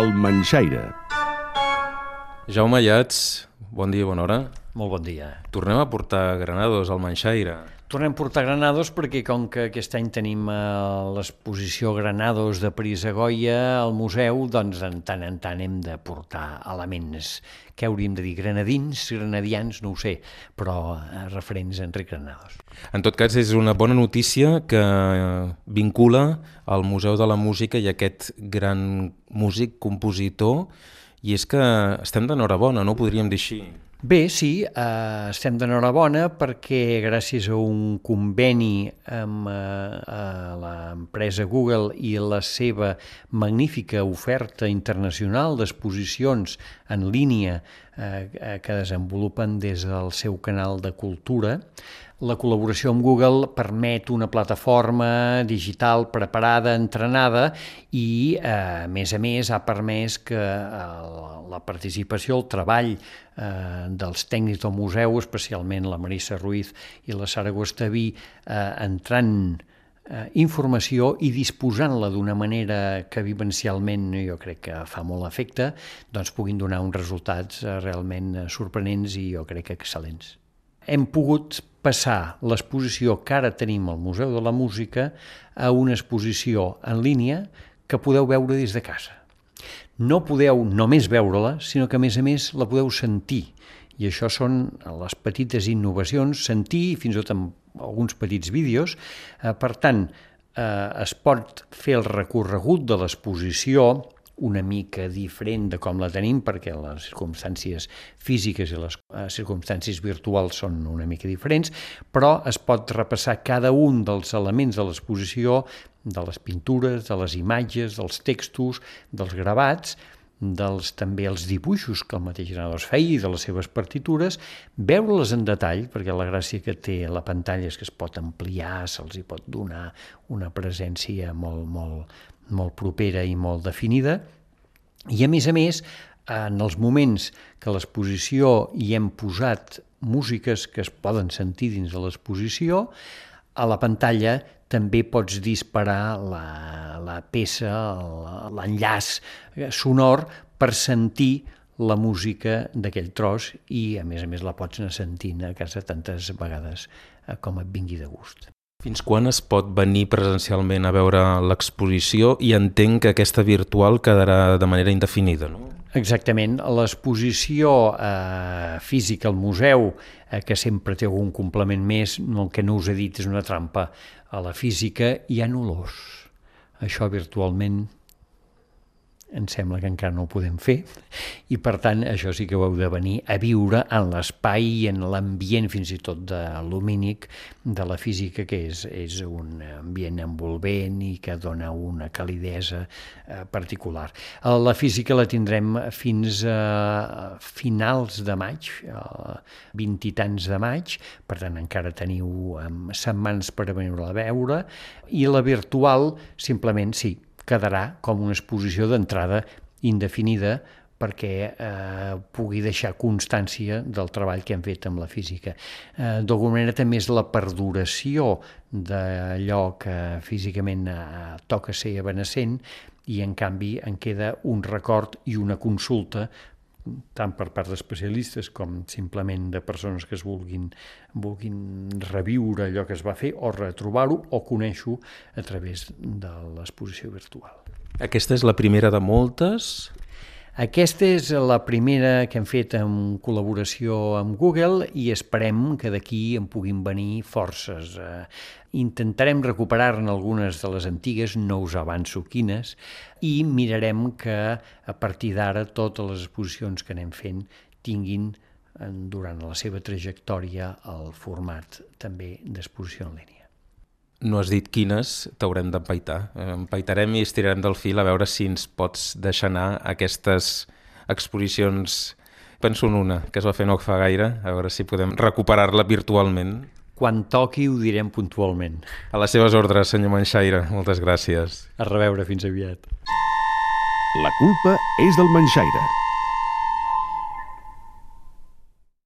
El Manxaire. Jaume Llats, bon dia i bona hora. Molt bon dia. Tornem a portar granados al Manxaire. Tornem a portar Granados perquè com que aquest any tenim eh, l'exposició Granados de París a Goya al museu, doncs en tant en tant hem de portar elements que hauríem de dir granadins, granadians, no ho sé, però eh, referents a Enric Granados. En tot cas, és una bona notícia que eh, vincula al Museu de la Música i aquest gran músic, compositor, i és que estem d'enhorabona, no ho podríem dir així. Bé, sí, eh, estem d'enhorabona perquè gràcies a un conveni amb eh, l'empresa Google i la seva magnífica oferta internacional d'exposicions en línia eh, que desenvolupen des del seu canal de cultura, la col·laboració amb Google permet una plataforma digital preparada, entrenada i, eh, a més a més, ha permès que eh, la participació, el treball eh, dels tècnics del museu, especialment la Marissa Ruiz i la Sara Guastaví, eh, entrant eh, informació i disposant-la d'una manera que vivencialment jo crec que fa molt efecte, doncs puguin donar uns resultats eh, realment sorprenents i jo crec que excel·lents. Hem pogut passar l'exposició que ara tenim al Museu de la Música a una exposició en línia que podeu veure des de casa. No podeu només veure-la, sinó que a més a més la podeu sentir. I això són les petites innovacions, sentir fins i tot amb alguns petits vídeos. Eh, per tant, eh, es pot fer el recorregut de l'exposició una mica diferent de com la tenim perquè les circumstàncies físiques i les eh, circumstàncies virtuals són una mica diferents, però es pot repassar cada un dels elements de l'exposició, de les pintures, de les imatges, dels textos, dels gravats, dels també els dibuixos que el mateix Granados feia i de les seves partitures, veure-les en detall, perquè la gràcia que té la pantalla és que es pot ampliar, se'ls hi pot donar una presència molt, molt, molt propera i molt definida, i a més a més, en els moments que l'exposició hi hem posat músiques que es poden sentir dins de l'exposició, a la pantalla també pots disparar la, la peça, l'enllaç sonor per sentir la música d'aquell tros i, a més a més, la pots anar sentint a casa tantes vegades eh, com et vingui de gust. Fins quan es pot venir presencialment a veure l'exposició i entenc que aquesta virtual quedarà de manera indefinida, no? Exactament. L'exposició eh, física al museu, eh, que sempre té algun complement més, el que no us he dit és una trampa. A la física hi ha olors. Això virtualment em sembla que encara no ho podem fer. I per tant això sí que ho heu de venir a viure en l'espai i en l'ambient fins i tot de lumínic de la física que és, és un ambient envolvent i que dona una calidesa eh, particular. La física la tindrem fins a finals de maig, eh, vint i tants de maig, per tant encara teniu eh, setmanes per venir-la a veure. I la virtual simplement sí, quedarà com una exposició d'entrada indefinida perquè eh, pugui deixar constància del treball que hem fet amb la física. Eh, D'alguna manera també és la perduració d'allò que físicament eh, toca ser evanescent i en canvi en queda un record i una consulta tant per part d'especialistes com simplement de persones que es vulguin, vulguin reviure allò que es va fer o retrobar-ho o conèixer-ho a través de l'exposició virtual. Aquesta és la primera de moltes? Aquesta és la primera que hem fet en col·laboració amb Google i esperem que d'aquí en puguin venir forces. Eh, intentarem recuperar-ne algunes de les antigues, no us avanço quines, i mirarem que a partir d'ara totes les exposicions que anem fent tinguin durant la seva trajectòria el format també d'exposició en línia. No has dit quines, t'haurem d'empaitar. Empaitarem i estirarem del fil a veure si ens pots deixar anar aquestes exposicions. Penso en una, que es va fer no fa gaire, a veure si podem recuperar-la virtualment. Quan toqui ho direm puntualment. A les seves ordres, senyor Manxaire. Moltes gràcies. A reveure, fins aviat. La culpa és del Manxaire.